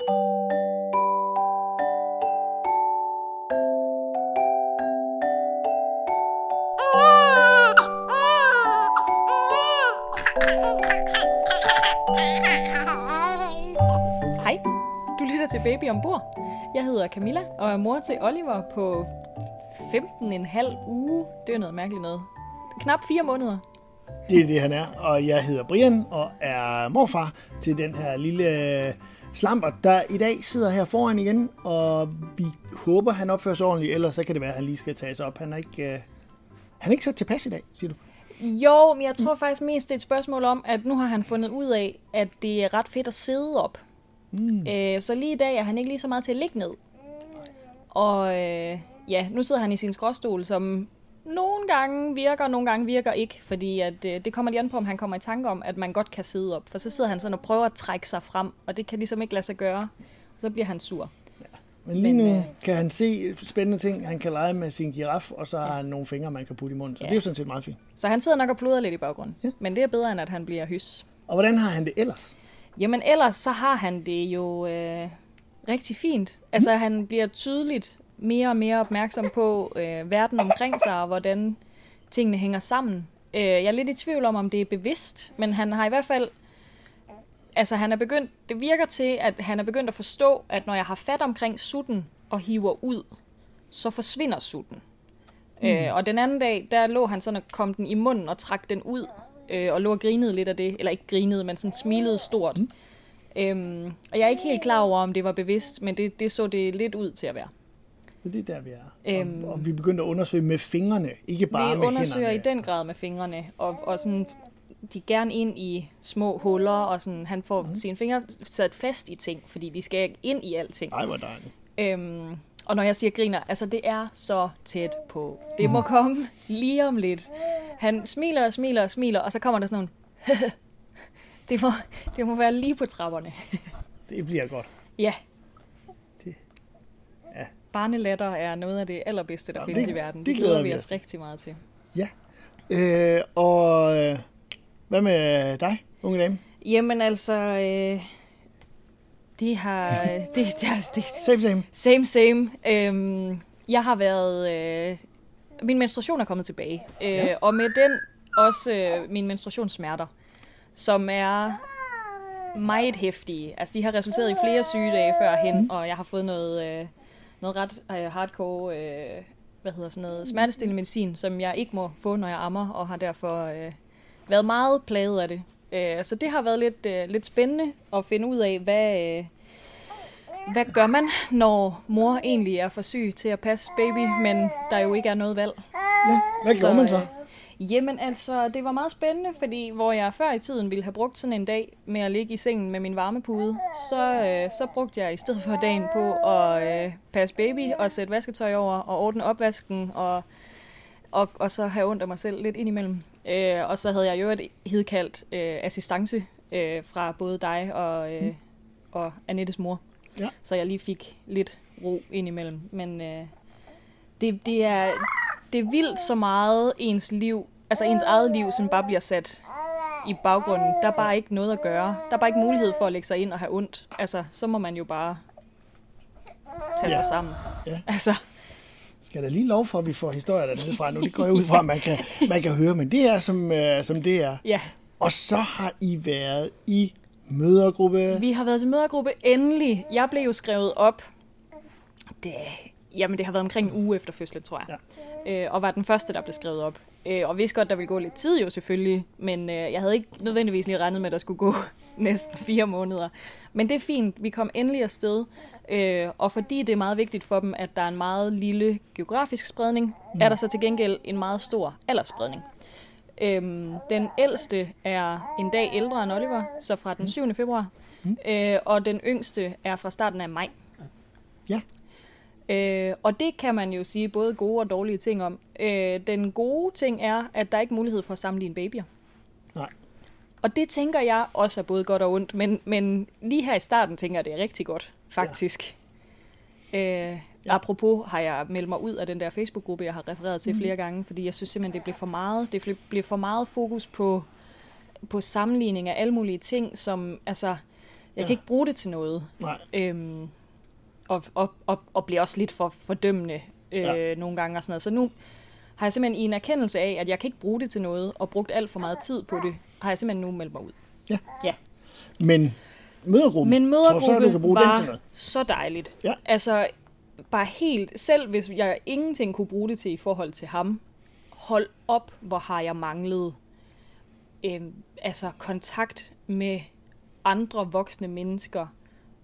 Hej, du lytter til Baby ombord. Jeg hedder Camilla og er mor til Oliver på 15,5 uge. Det er noget mærkeligt noget. Knap fire måneder. Det er det, han er. Og jeg hedder Brian og er morfar til den her lille slamper, der i dag sidder her foran igen. Og vi håber, han opfører sig ordentligt, ellers så kan det være, at han lige skal tage sig op. Han er ikke, øh, han er ikke så tilpas i dag, siger du. Jo, men jeg tror faktisk mest, det er et spørgsmål om, at nu har han fundet ud af, at det er ret fedt at sidde op. Mm. Øh, så lige i dag er han ikke lige så meget til at ligge ned. Og øh, ja, nu sidder han i sin skråstol, som nogle gange virker, nogle gange virker ikke, fordi at, øh, det kommer lige an på, om han kommer i tanke om, at man godt kan sidde op. For så sidder han sådan og prøver at trække sig frem, og det kan ligesom ikke lade sig gøre. Så bliver han sur. Men lige Men, nu øh, kan han se spændende ting. Han kan lege med sin giraf, og så har han nogle fingre, man kan putte i munden. Så Ja. det er jo sådan set meget fint. Så han sidder nok og pluder lidt i baggrunden. Ja. Men det er bedre, end at han bliver hys. Og hvordan har han det ellers? Jamen ellers så har han det jo øh, rigtig fint. Altså Mm. han bliver tydeligt mere og mere opmærksom på øh, verden omkring sig, og hvordan tingene hænger sammen. Øh, jeg er lidt i tvivl om, om det er bevidst, men han har i hvert fald... Altså han er begyndt, det virker til, at han er begyndt at forstå, at når jeg har fat omkring sutten og hiver ud, så forsvinder sutten. Mm. Øh, og den anden dag, der lå han sådan og kom den i munden og trak den ud, øh, og lå og grinede lidt af det. Eller ikke grinede, men sådan smilede stort. Mm. Øhm, og jeg er ikke helt klar over, om det var bevidst, men det, det så det lidt ud til at være. Så det er der, vi er. Øhm. og, og vi begynder at undersøge med fingrene, ikke bare Vi med undersøger hænderne. i den grad med fingrene, og, og sådan, de er gerne ind i små huller, og sådan, han får mm. sine fingre sat fast i ting, fordi de skal ind i alting. Ej, hvor dejligt. Øhm, og når jeg siger griner, altså det er så tæt på. Det må komme lige om lidt. Han smiler og smiler og smiler, og så kommer der sådan nogle... det, må, det må være lige på trapperne. Det bliver godt. ja. Barnelatter er noget af det allerbedste, der findes det- i verden. det Det glæder glæder vi os os rigtig meget til. Ja. Øh, og øh, hvad med dig, unge dame? Jamen altså, øh, de har... Det, det, det, Same, same. Same, same. Øhm, jeg har været... Øh, min menstruation er kommet tilbage. Øh, Ja. Og med den også øh, mine menstruationssmerter, som er meget hæftige. Altså, de har resulteret i flere sygedage førhen, mm. og jeg har fået noget, øh, noget ret øh, hardcore... Øh, hvad hedder sådan noget, smertestillende medicin, som jeg ikke må få, når jeg ammer, og har derfor øh, været meget plaget af det. Øh, så det har været lidt, øh, lidt spændende at finde ud af, hvad, øh, hvad gør man, når mor egentlig er for syg til at passe baby, men der jo ikke er noget valg? Ja, hvad gjorde man så? Jamen altså, det var meget spændende, fordi hvor jeg før i tiden ville have brugt sådan en dag med at ligge i sengen med min varmepude, så, øh, så brugte jeg i stedet for dagen på at øh, passe baby og sætte vasketøj over og ordne opvasken og, og, og så have ondt af mig selv lidt indimellem. Øh, og så havde jeg jo et hidkaldt øh, assistance øh, fra både dig og, øh, mm. og Annettes mor, Ja. så jeg lige fik lidt ro indimellem. Men øh, det, det, er, det er vildt så meget ens liv, altså ens eget liv, som bare bliver sat i baggrunden. Der er bare ikke noget at gøre. Der er bare ikke mulighed for at lægge sig ind og have ondt. Altså, så må man jo bare tage Ja. sig sammen. Ja. Altså, Skal der lige lov for, at vi får historier dernede fra nu? Det går jeg ud fra, at man kan, man kan høre, men det er, som, øh, som det er. ja. Og så har I været i mødergruppe. Vi har været til mødergruppe endelig. Jeg blev jo skrevet op. Det, jamen, det har været omkring en uge efter fødslen, tror jeg. Ja. Øh, og var den første, der blev skrevet op. Øh, og vidste godt, der ville gå lidt tid jo selvfølgelig. Men øh, jeg havde ikke nødvendigvis lige regnet med, at der skulle gå næsten fire måneder. Men det er fint. Vi kom endelig afsted. Øh, og fordi det er meget vigtigt for dem, at der er en meget lille geografisk spredning, mm. er der så til gengæld en meget stor aldersspredning. Øhm, den ældste er en dag ældre end Oliver, så fra den 7. februar. Mm. Øh, og den yngste er fra starten af maj. Ja. Øh, og det kan man jo sige både gode og dårlige ting om. Øh, den gode ting er, at der er ikke mulighed for at sammenligne babyer. Nej. Og det tænker jeg også er både godt og ondt, men, men lige her i starten tænker jeg, det er rigtig godt, faktisk. Ja. Øh, ja. Apropos har jeg meldt mig ud af den der Facebook-gruppe, jeg har refereret til mm. flere gange, fordi jeg synes simpelthen, det blev for meget. Det blev for meget fokus på, på sammenligning af alle mulige ting, som, altså, Jeg ja. kan ikke bruge det til noget. Nej. Øhm, og, og, og, og bliver også lidt for fordømmende øh, ja. nogle gange og sådan noget. Så nu har jeg simpelthen i en erkendelse af, at jeg kan ikke bruge det til noget, og brugt alt for meget tid på det, har jeg simpelthen nu meldt mig ud. Ja. Ja. Men mødergruppen, Men du så, mødergruppe du kan bruge den til var noget? så dejligt. Ja. Altså, bare helt, selv hvis jeg ingenting kunne bruge det til i forhold til ham, hold op, hvor har jeg manglet øhm, altså kontakt med andre voksne mennesker,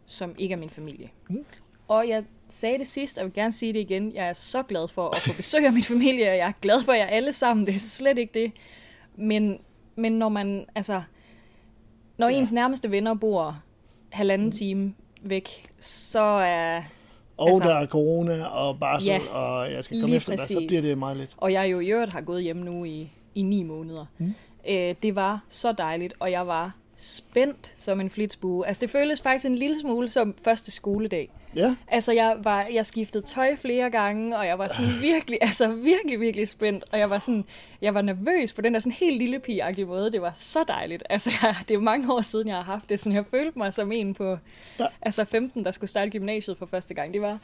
som ikke er min familie. Mm. Og jeg sagde det sidst, og jeg vil gerne sige det igen. Jeg er så glad for at få besøg af min familie, og jeg er glad for jer alle sammen. Det er slet ikke det. Men, men når man, altså, når Ja. ens nærmeste venner bor halvanden time væk, så er, Og altså- der er corona og barsel, Ja, og jeg skal komme efter dig, så præcis. bliver det meget lidt. og jeg jo i øvrigt har gået hjemme nu i, i ni måneder. Mm. Øh, det var så dejligt, og jeg var spændt som en flitsbue. Altså det føltes faktisk en lille smule som første skoledag. Ja, Altså, jeg, var, jeg skiftede tøj flere gange, og jeg var sådan virkelig, altså virkelig, virkelig spændt. Og jeg var sådan, jeg var nervøs på den der sådan helt lille pige måde. Det var så dejligt. Altså, jeg, det er jo mange år siden, jeg har haft det. Sådan, jeg følte mig som en på Ja. altså 15, der skulle starte gymnasiet for første gang. Det var,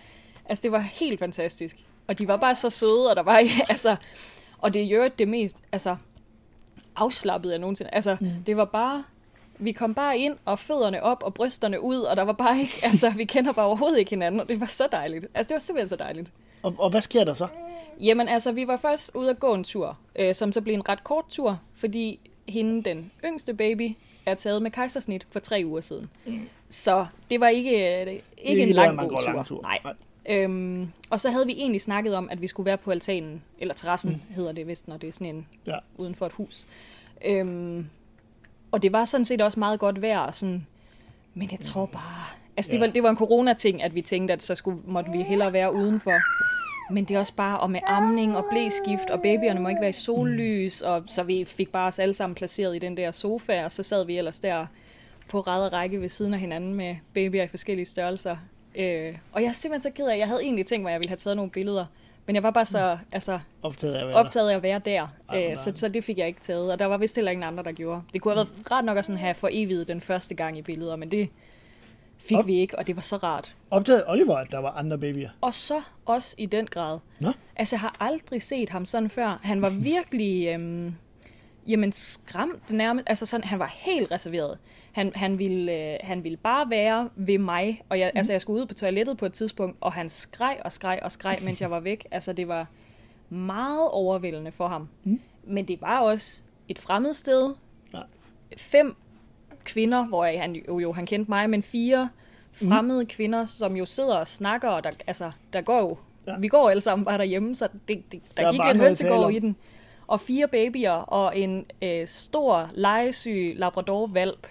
altså, det var helt fantastisk. Og de var bare så søde, og der var, altså, og det jo det mest, altså, afslappet jeg nogensinde. Altså, mm. det var bare, vi kom bare ind, og fødderne op, og brysterne ud, og der var bare ikke, altså, vi kender bare overhovedet ikke hinanden, og det var så dejligt. Altså, det var simpelthen så dejligt. og, og hvad sker der så? Jamen, altså, vi var først ude at gå en tur, øh, som så blev en ret kort tur, fordi hende, den yngste baby, er taget med kejsersnit for tre uger siden. Mm. Så det var ikke, øh, ikke, ikke en der, lang går tur. lang tur. Nej. Nej. Øhm, og så havde vi egentlig snakket om, at vi skulle være på altanen, eller terrassen mm. hedder det vist, når det er sådan en Ja. uden for et hus. Øhm, og det var sådan set også meget godt vejr, og sådan, men jeg tror bare... Altså, det, Ja. var, det var en corona-ting, at vi tænkte, at så skulle, måtte vi hellere være udenfor. Men det er også bare, og med amning og blæskift, og babyerne må ikke være i sollys, og så vi fik bare os alle sammen placeret i den der sofa, og så sad vi ellers der på ræd og række ved siden af hinanden med babyer i forskellige størrelser. Øh, og jeg er simpelthen så ked af, jeg havde egentlig tænkt mig, at jeg ville have taget nogle billeder, men jeg var bare så altså, Optaget af at være optaget af at være der, Ej, øh, så, så det fik jeg ikke taget, og der var vist heller ingen andre, der gjorde. Det kunne have været rart nok at sådan have for evigt den første gang i billeder, men det fik Op. vi ikke, og det var så rart. Opdagede Oliver, at der var andre babyer? Og så også i den grad. Nå, Altså, jeg har aldrig set ham sådan før. Han var virkelig, øhm, jamen, skræmt nærmest. Altså, sådan, han var helt reserveret. Han, han, ville, øh, han ville bare være ved mig. Og jeg, mm. altså, jeg skulle ud på toilettet på et tidspunkt, og han skreg og skreg og skreg, mens jeg var væk. Altså, det var meget overvældende for ham. Mm. Men det var også et fremmed sted. Ja. Fem kvinder, hvor han jo, jo han kendte mig, men fire fremmede mm. kvinder, som jo sidder og snakker, og der, altså, der går jo, Ja. vi går alle sammen bare derhjemme, så det, det, der, Der er gik lidt hønsegård i den. Og fire babyer, og en øh, stor, legesyg labrador-valp.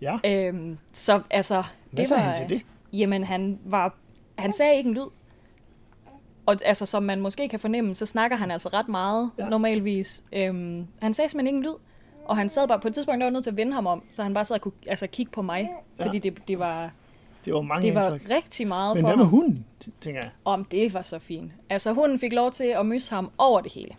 ja. Øhm, så altså, Hvad det var, han til det? Jamen, han var, han sagde ikke en lyd. Og altså, som man måske kan fornemme, så snakker han altså ret meget, Ja. normalvis. Øhm, han sagde simpelthen ikke en lyd. Og han sad bare på et tidspunkt, der var nødt til at vende ham om, så han bare sad og kunne altså, kigge på mig. Ja. Fordi det, det var, Det var mange det var indtryk. rigtig meget Men for hvad med hunden, tænker jeg? Om det var så fint. Altså, hunden fik lov til at mysse ham over det hele.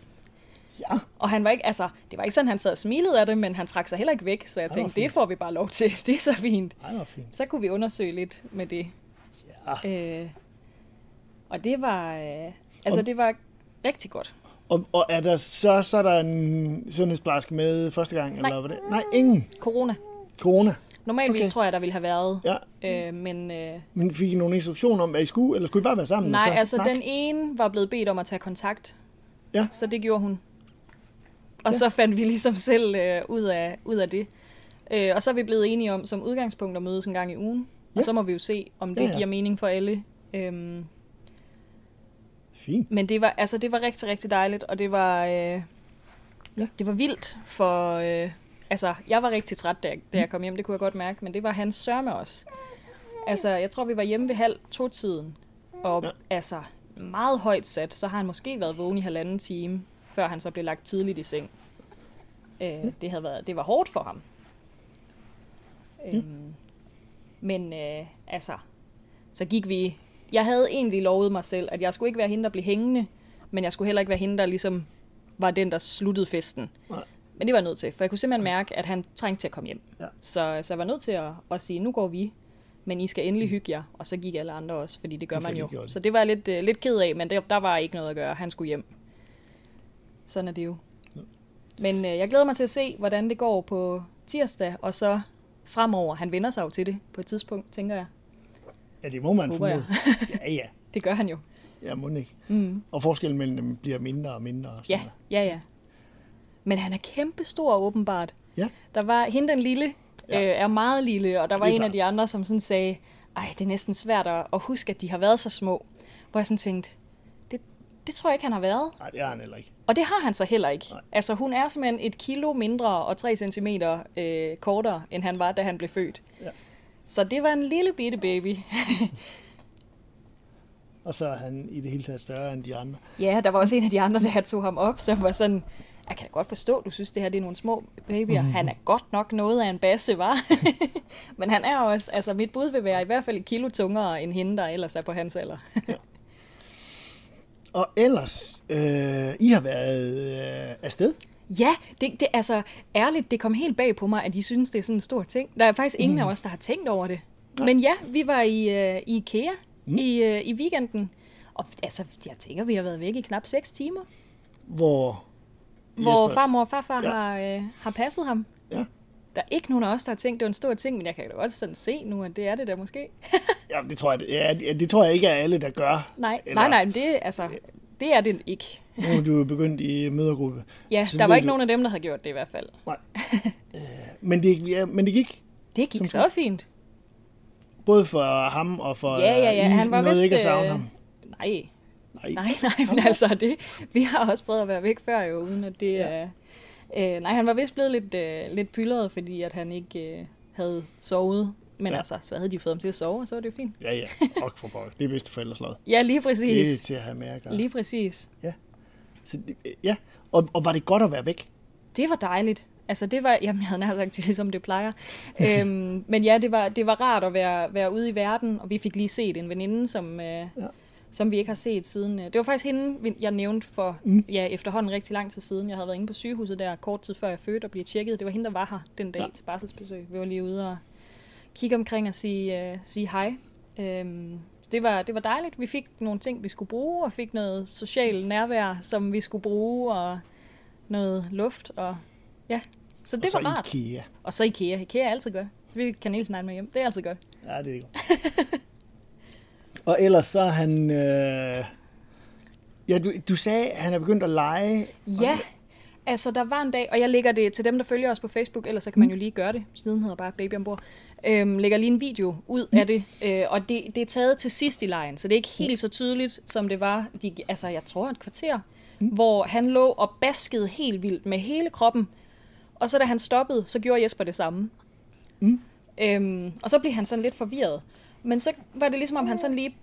Ja, Og han var ikke, altså, det var ikke sådan, han sad og smilede af det, men han trak sig heller ikke væk, så jeg tænkte, fint. det får vi bare lov til. Det er så fint. Det var fint. Så kunne vi undersøge lidt med det. Ja. Øh, og det var, øh, altså Og- det var rigtig godt. Og, og er der så, så er der en sundhedsplejerske med første gang? Nej. Eller hvad det? Nej, ingen. Corona. Corona. Normalvis Okay. tror jeg, der ville have været, Ja. øh, men øh, Men fik I nogle instruktioner om, hvad I skulle? Eller skulle I bare være sammen? nej, så altså snakke? den ene var blevet bedt om at tage kontakt, Ja. så det gjorde hun. Og Ja. så fandt vi ligesom selv øh, ud, af, ud af det. Øh, og så er vi blevet enige om som udgangspunkt at mødes en gang i ugen, Ja. og så må vi jo se, om det Ja, ja, giver mening for alle. Øhm, Fint. Men det var, altså, det var rigtig, rigtig dejligt, og det var, øh, Ja. det var vildt, for øh, altså, jeg var rigtig træt, da jeg, da jeg kom hjem, det kunne jeg godt mærke, men det var hans sørme også. Altså, jeg tror, vi var hjemme ved halv to-tiden, og ja. altså, meget højt sat, så har han måske været vågen i halvanden time, før han så blev lagt tidligt i seng. Øh, det, havde været, det var hårdt for ham. Øhm, men øh, altså, så gik vi... Jeg havde egentlig lovet mig selv, at jeg skulle ikke være hende, der blev hængende, men jeg skulle heller ikke være hende, der ligesom var den, der sluttede festen. Nej. Men det var jeg nødt til, for jeg kunne simpelthen mærke, at han trængte til at komme hjem. Ja. Så, så jeg var nødt til at, at sige, nu går vi, men I skal endelig hygge jer. Og så gik alle andre også, fordi det gør man jo. Selvfølgelig gjorde de. Så det var jeg lidt, uh, lidt ked af, men der, der var ikke noget at gøre. Han skulle hjem. Sådan er det jo. Men uh, jeg glæder mig til at se, hvordan det går på tirsdag, og så fremover. Han vender sig jo til det på et tidspunkt, tænker jeg. Ja, det må man formode. Ja, ja. Det gør han jo. Ja, må ikke. Mm. Og forskellen mellem dem bliver mindre og mindre. Og Ja, ja, ja. Men han er kæmpe stor åbenbart. Ja. Der var hende den lille, Ja. ja. øh, er meget lille, og der var det er en af klart. de andre, som sådan sagde, ej, det er næsten svært at, at huske, at de har været så små. Hvor jeg sådan tænkte, det, tror jeg ikke, han har været. Nej, det er han heller ikke. Og det har han så heller ikke. Nej. Altså, hun er simpelthen et kilo mindre og 3 centimeter øh, kortere, end han var, da han blev født. Ja. Så det var en lille bitte baby. Og så er han i det hele taget større end de andre. ja, der var også en af de andre, der tog ham op, som var sådan, jeg kan da godt forstå, du synes, det her det er nogle små babyer. Han er godt nok noget af en basse, var. Men han er også, altså mit bud vil være i hvert fald et kilo tungere end hende, der ellers er på hans alder. Og ellers, øh, I har været øh, afsted. Ja, det, det, altså ærligt, det kom helt bag på mig, at I synes, det er sådan en stor ting. Der er faktisk ingen af os, der har tænkt over det. Men ja, vi var i, øh, i IKEA mm. i, øh, i weekenden. Og altså, jeg tænker, vi har været væk i knap 6 timer. Hvor, Hvor Jespers- farmor og farfar ja. har, øh, har passet ham. Ja. Der er ikke nogen af os, der har tænkt, det var en stor ting, men jeg kan da godt sådan se nu, at det er det der måske. ja, det tror jeg, ja, det- tror jeg ikke er alle, der gør. nej, Eller- nej, nej, men det, altså, det er det ikke. Nu er du begyndt i mødergruppe. Ja, Så der var ikke du- nogen af dem, der havde gjort det i hvert fald. Nej. Øh, men, det, ja, men det gik Det gik så fint. både for ham og for Ja, ja, ja. Han var nåede vist... ikke at savne øh, ham. Nej, Nej. Nej, nej, men altså, det, vi har også prøvet at være væk før jo, uden at det Ja. er... Øh, nej, han var vist blevet lidt, øh, lidt pyldret, fordi at han ikke øh, havde sovet. Men Ja. ja. altså, så havde de fået ham til at sove, og så var det jo fint. Ja, ja. Og for pokker. Det er bedste forældreslød. Ja, lige Det er præcis. til at have med at gøre. Lige præcis. Så, det- ja, og, og var det godt at være væk? Det var dejligt. Altså, det var, jamen, jeg havde nær sagt, det som det plejer. øhm, men ja, det var, det var rart at være, være ude i verden, og vi fik lige set en veninde, som, øh, ja. som vi ikke har set siden. øh, Det var faktisk hende, jeg nævnte for mm. ja, efterhånden rigtig lang tid siden. Jeg havde været inde på sygehuset der kort tid før jeg fødte og blev tjekket. Det var hende, der var her den dag Ja. ja. til barselsbesøg. Vi var lige ude og kigge omkring og sige, øh, sige hej. Øhm, så det var, det var dejligt. Vi fik nogle ting, vi skulle bruge, og fik noget social nærvær, som vi skulle bruge, og noget luft, og ja. Så det og så var rart. IKEA. Og så IKEA. IKEA er altid godt. Så vi kanelsnegle med hjem. Det er altid godt. Ja, det er godt. og ellers så er han... Øh... Ja, du, du sagde, at han er begyndt at lege. Ja, altså der var en dag, og jeg lægger det til dem, der følger os på Facebook, ellers så kan man jo lige gøre det. Siden hedder bare Baby ombord. Øhm, lægger lige en video ud af det, øh, og det, det er taget til sidst i lejen, så det er ikke helt så tydeligt, som det var, de, altså jeg tror et kvarter, mm. hvor han lå og baskede helt vildt med hele kroppen, og så da han stoppede, så gjorde Jesper det samme. Mm. Øhm, og så blev han sådan lidt forvirret. Men så var det ligesom, om han sådan lige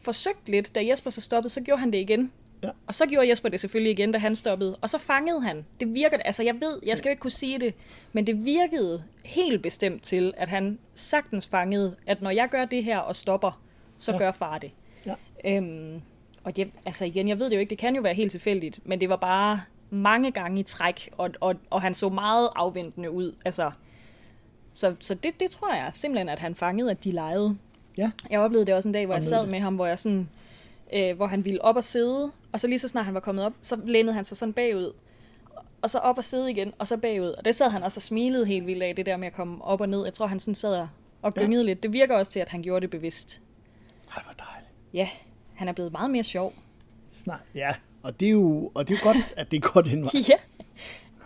forsøgte lidt, da Jesper så stoppede, så gjorde han det igen. Ja. Og så gjorde Jesper det selvfølgelig igen, da han stoppede. Og så fangede han. Det virkede, altså jeg ved, jeg skal jo ikke kunne sige det, men det virkede helt bestemt til, at han sagtens fangede, at når jeg gør det her og stopper, så Ja. gør far det. Ja. Øhm, og det, altså igen, jeg ved det jo ikke, det kan jo være helt tilfældigt, men det var bare mange gange i træk, og, og, og han så meget afventende ud. Altså, så så det, det tror jeg simpelthen, at han fangede, at de legede. Ja. Jeg oplevede det også en dag, hvor Og jeg sad det. med ham, hvor jeg sådan, øh, hvor han ville op og sidde, og så lige så snart han var kommet op, så lænede han sig sådan bagud, og så op og sidde igen, og så bagud. Og det sad han også og smilede helt vildt af, det der med at komme op og ned. Jeg tror, han sådan sad og- gyngede ja. lidt. Det virker også til, at han gjorde det bevidst. Ej, hvor dejligt. Ja, han er blevet meget mere sjov. Snart. Ja, og det er jo, og det er jo godt, at det går den vej. Ja,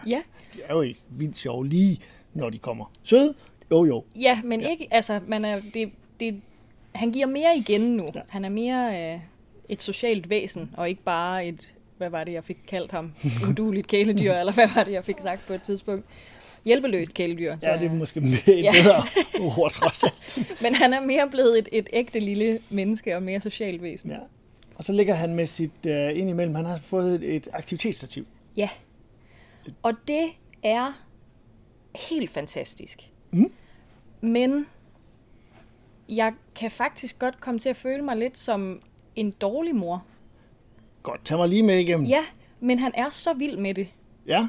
ja, Det er jo ikke vildt sjovt lige, når de kommer. Søde? Jo, jo. ja men ja. ikke, altså, man er, det, det, han giver mere igen nu. Ja. Han er mere øh, et socialt væsen, og ikke bare et, hvad var det, jeg fik kaldt ham? Uduligt kæledyr, eller hvad var det, jeg fik sagt på et tidspunkt? Hjælpeløst kæledyr, tror Ja, det er måske et ja. Bedre ord, trods alt. Men han er mere blevet et, et ægte lille menneske, og mere socialt væsen. Ja. Og så ligger han med sit uh, indimellem. Han har fået et, et aktivitetsstativ. Ja. Og det er helt fantastisk. Mm. Men jeg kan faktisk godt komme til at føle mig lidt som en dårlig mor. Godt, tag mig lige med igennem. Ja, men han er så vild med det. ja.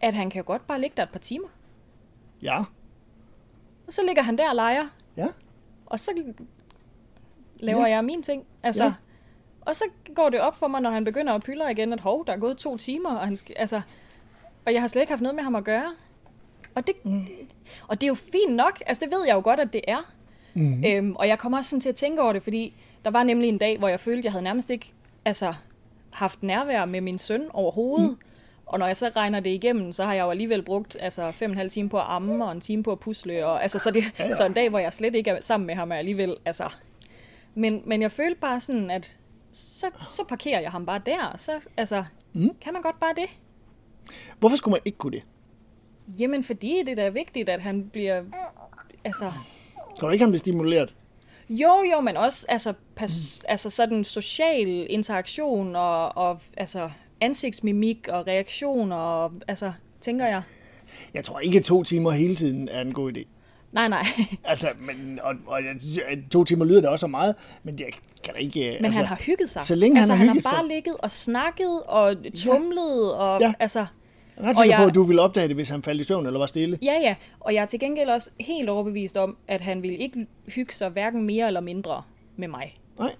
at han kan godt bare ligge der et par timer. Ja. Og så ligger han der og leger, Ja. og så laver Ja. jeg mine ting. Altså, Ja. Og så går det op for mig, når han begynder at pylle igen, at hov, der er gået to timer, og, han altså, og jeg har slet ikke haft noget med ham at gøre. Og det, mm. og det er jo fint nok, altså det ved jeg jo godt, at det er. Mm. Øhm, og jeg kommer også sådan til at tænke over det, fordi der var nemlig en dag, hvor jeg følte, at jeg havde nærmest ikke altså, haft nærvær med min søn overhovedet. Mm. Og når jeg så regner det igennem, så har jeg jo alligevel brugt altså, fem og en halv time på at amme, og en time på at pusle. Og, altså, så, det, ja, ja. så en dag, hvor jeg slet ikke er sammen med ham, er alligevel... Altså, men, men jeg følte bare sådan, at så, så parkerer jeg ham bare der. Så altså, mm. kan man godt bare det? Hvorfor skulle man ikke kunne det? Jamen, fordi det er da vigtigt, at han bliver... Altså, Tror du ikke, han bliver stimuleret? jo, jo, men også altså, pas, altså sådan social interaktion og, og altså, ansigtsmimik og reaktioner, og, altså, tænker jeg. Jeg tror ikke, at to timer hele tiden er en god idé. Nej, nej. Altså, men, og, og to timer lyder det også så meget, men det kan da ikke... Men altså, han har hygget sig. Så længe altså, han har han hygget har bare sig. ligget og snakket og tumlet og Ja. ja. altså... Jeg ret sikker og på, jeg- at du ville opdage det, hvis han faldt i søvn eller var stille. Ja, ja. Og jeg er til gengæld også helt overbevist om, at han ville ikke hygge sig hverken mere eller mindre med mig. Nej.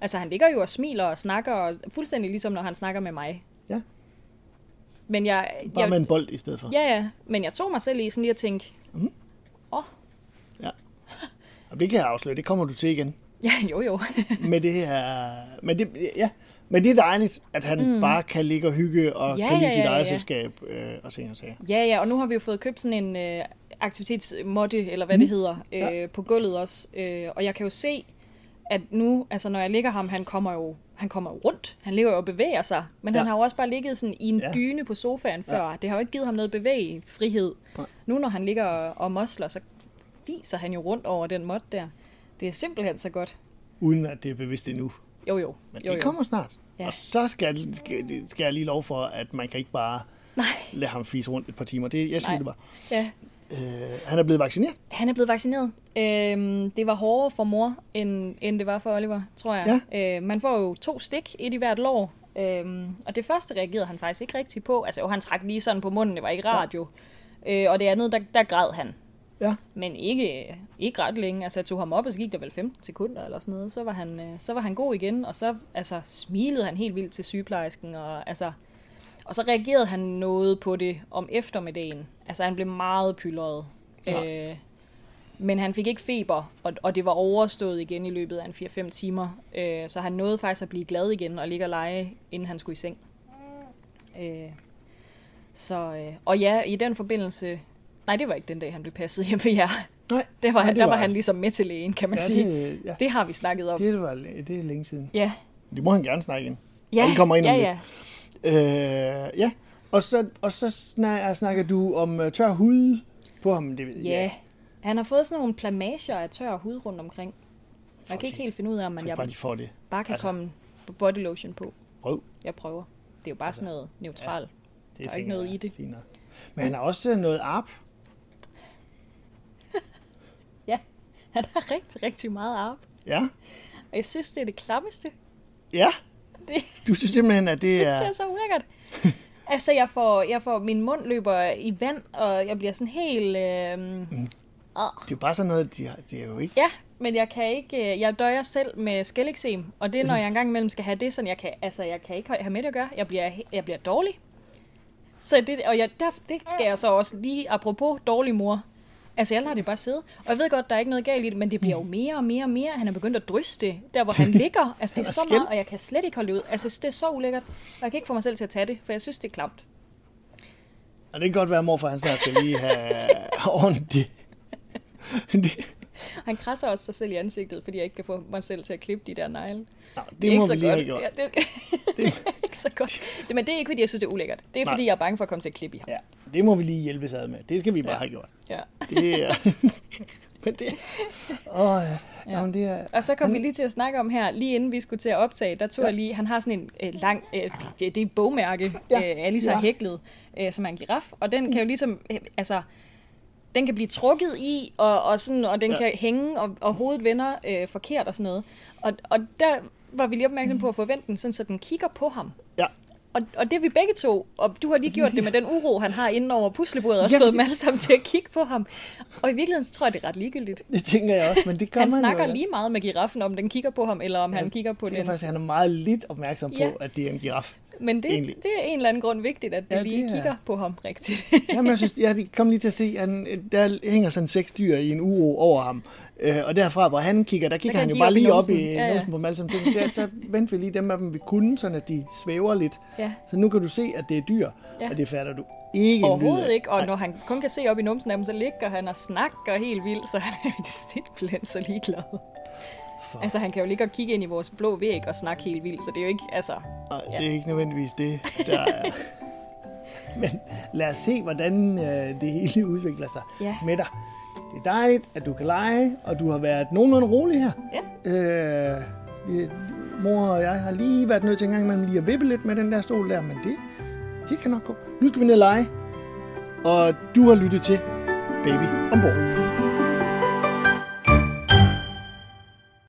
Altså, han ligger jo og smiler og snakker, og fuldstændig ligesom når han snakker med mig. Ja. Men jeg... Bare jeg med en bold i stedet for. Ja, ja. Men jeg tog mig selv i sådan lige at tænke, ja. Og det kan jeg afsløre, det kommer du til igen. ja, jo, jo. Med det her... Men det, ja. Men det er dejligt, at han mm. bare kan ligge og hygge og Ja, kan lide ja, sit ja, eget ja. selskab øh, og ting og sager. Ja, ja, og nu har vi jo fået købt sådan en øh, aktivitetsmåtte, eller hvad mm. det hedder, øh, Ja. ja. på gulvet også. Øh, og jeg kan jo se, at nu, altså når jeg ligger ham, han kommer jo han kommer jo rundt. Han ligger jo og bevæger sig. Men Ja. ja. han har jo også bare ligget sådan i en Ja. ja. dyne på sofaen før. Ja. Det har jo ikke givet ham noget bevægefrihed. Nej. Nu når han ligger og, mosler, så viser han jo rundt over den måtte der. Det er simpelthen så godt. Uden at det er bevidst endnu. Jo, jo. Men jo, det jo. kommer snart. Ja. Og så skal, skal, skal jeg lige lov for, at man kan ikke bare Nej. lade ham fise rundt et par timer. Det, jeg siger Nej. det bare. Ja, Øh, han er blevet vaccineret. Han er blevet vaccineret. Øhm, det var hårdere for mor, end, end det var for Oliver, tror jeg. Ja. Øh, man får jo to stik, et i hvert lår. Øhm, og det første reagerede han faktisk ikke rigtig på. Altså jo, han trak lige sådan på munden, det var ikke radio. Ja. Øh, og det andet, der, der græd han. Ja. Men ikke, ikke ret længe. Altså jeg tog ham op, og så gik der vel 15 sekunder eller sådan noget. Så var han, øh, så var han god igen, og så altså, smilede han helt vildt til sygeplejersken. Og, altså, og så reagerede han noget på det om eftermiddagen. Altså han blev meget pyldret. Ja. Øh, men han fik ikke feber, og, og det var overstået igen i løbet af en 4-5 timer. Øh, så han nåede faktisk at blive glad igen og ligge og lege, inden han skulle i seng. Øh, så, øh, og ja, i den forbindelse... Nej, det var ikke den dag, han blev passet hjemme ved jer. Nej, Det var, nej, han, der var han ligesom med til lægen, kan man ja, sige. det, ja, Det har vi snakket om. det, var, det er længe siden. Ja. Det må han gerne snakke ind. Ja, Og I kommer ind om ja, lidt. ja. Øh, ja, og så, og så snakker, snakker du om uh, tør hud på ham. Det, Ja. Han har fået sådan nogle plamager af tør hud rundt omkring. Jeg kan ikke helt finde ud af, om man jeg bare de får det. bare kan altså- komme body lotion på. Prøv. Jeg prøver. Det er jo bare sådan noget neutralt. Det Der er ikke noget jeg i det. nok. Men han har også noget arp. Ja, han har rigtig, rigtig meget arp. Ja. Og jeg synes, det er det klammeste. Ja. Det Du synes simpelthen, at det det synes er... jeg er så ulækkert. altså, jeg får, jeg får, min mund løber i vand, og jeg bliver sådan helt... Øh, mm. Det er jo bare sådan noget, de har, det er jo ikke... Ja, men jeg kan ikke, øh, jeg døjer selv med skæleksem, og det er, når jeg engang imellem skal have det, sådan jeg kan, altså jeg kan ikke have med det at gøre. Jeg bliver, jeg bliver dårlig. Så det, og jeg, der, det skal jeg så også lige, apropos dårlig mor, altså jeg lader det bare sidde. Og jeg ved godt, der er ikke noget galt i det, men det bliver jo mere og mere og mere. Han er begyndt at drysse det, der hvor han ligger. Altså det er så meget, og jeg kan slet ikke holde ud. Altså det er så ulækkert. Og jeg kan ikke få mig selv til at tage det, for jeg synes, det er klamt. Og det kan godt være, at morfar han snart skal lige have ordentligt... Han krasser også sig selv i ansigtet, fordi jeg ikke kan få mig selv til at klippe de der negle. Nå, Det det må vi lige godt. have gjort. Ja, det, det ikke så godt. Det, men det er ikke, fordi jeg synes, det er ulækkert. Det er, Nej. fordi jeg er bange for at komme til at klippe i ham. Ja, det må vi lige hjælpes ad med. Det skal vi bare Ja. have gjort. Ja. Det er... Men det... Åh, ja. Ja. Jamen, det er... Og så kom vi lige til at snakke om her, lige inden vi skulle til at optage, der tog ja. jeg lige, han har sådan en øh, lang, øh, det er et bogmærke, Ja. øh, Alice Ja. har hæklet, øh, som er en giraf, og den kan jo ligesom, øh, altså, den kan blive trukket i, og, og, sådan, og den ja. kan hænge, og, og hovedet vender øh, forkert og sådan noget. Og, og der var vi lige opmærksom på at forvente den, sådan, så den kigger på ham. Ja, Og, og det er vi begge to, og du har lige gjort det med den uro, han har inde over puslebordet, og Ja, fået dem alle sammen til at kigge på ham. Og i virkeligheden så tror jeg, det er ret ligegyldigt. Det tænker jeg også, men det gør Han man snakker jo. lige meget med giraffen, om den kigger på ham, eller om han kigger på det er den. faktisk, han er meget lidt opmærksom på, Ja. at det er en giraf. Men det, egentlig. det er en eller anden grund vigtigt, at de Ja, lige det er- kigger på ham rigtigt. Jamen, jeg synes, jeg kom lige til at se, at han, der hænger sådan seks dyr i en uro over ham. Øh, og derfra, hvor han kigger, der kigger kan han jo bare lige op i. Ja, ja. på dem alle sammen. Så, der, så venter vi lige dem af dem, vi kunne, sådan at de svæver lidt. ja, Så nu kan du se, at det er dyr, Ja. og det fatter du ikke overhovedet ikke. Og Nej. når han kun kan se op i numsen af dem, så ligger han og snakker helt vildt, så han er simpelthen så ligeglad. For- Altså, han kan jo ligge og kigge ind i vores blå væg og snakke helt vildt, så det er jo ikke, altså... Nej, Ja. det er ikke nødvendigvis det, der er. Men lad os se, hvordan øh, det hele udvikler sig Ja. med dig. Det er dejligt, at du kan lege, og du har været nogenlunde rolig her. Ja, Øh, mor og jeg har lige været nødt til en gang imellem lige at vippe lidt med den der stol der, men det, det kan nok gå. Nu skal vi ned og lege, og du har lyttet til Baby Ombord.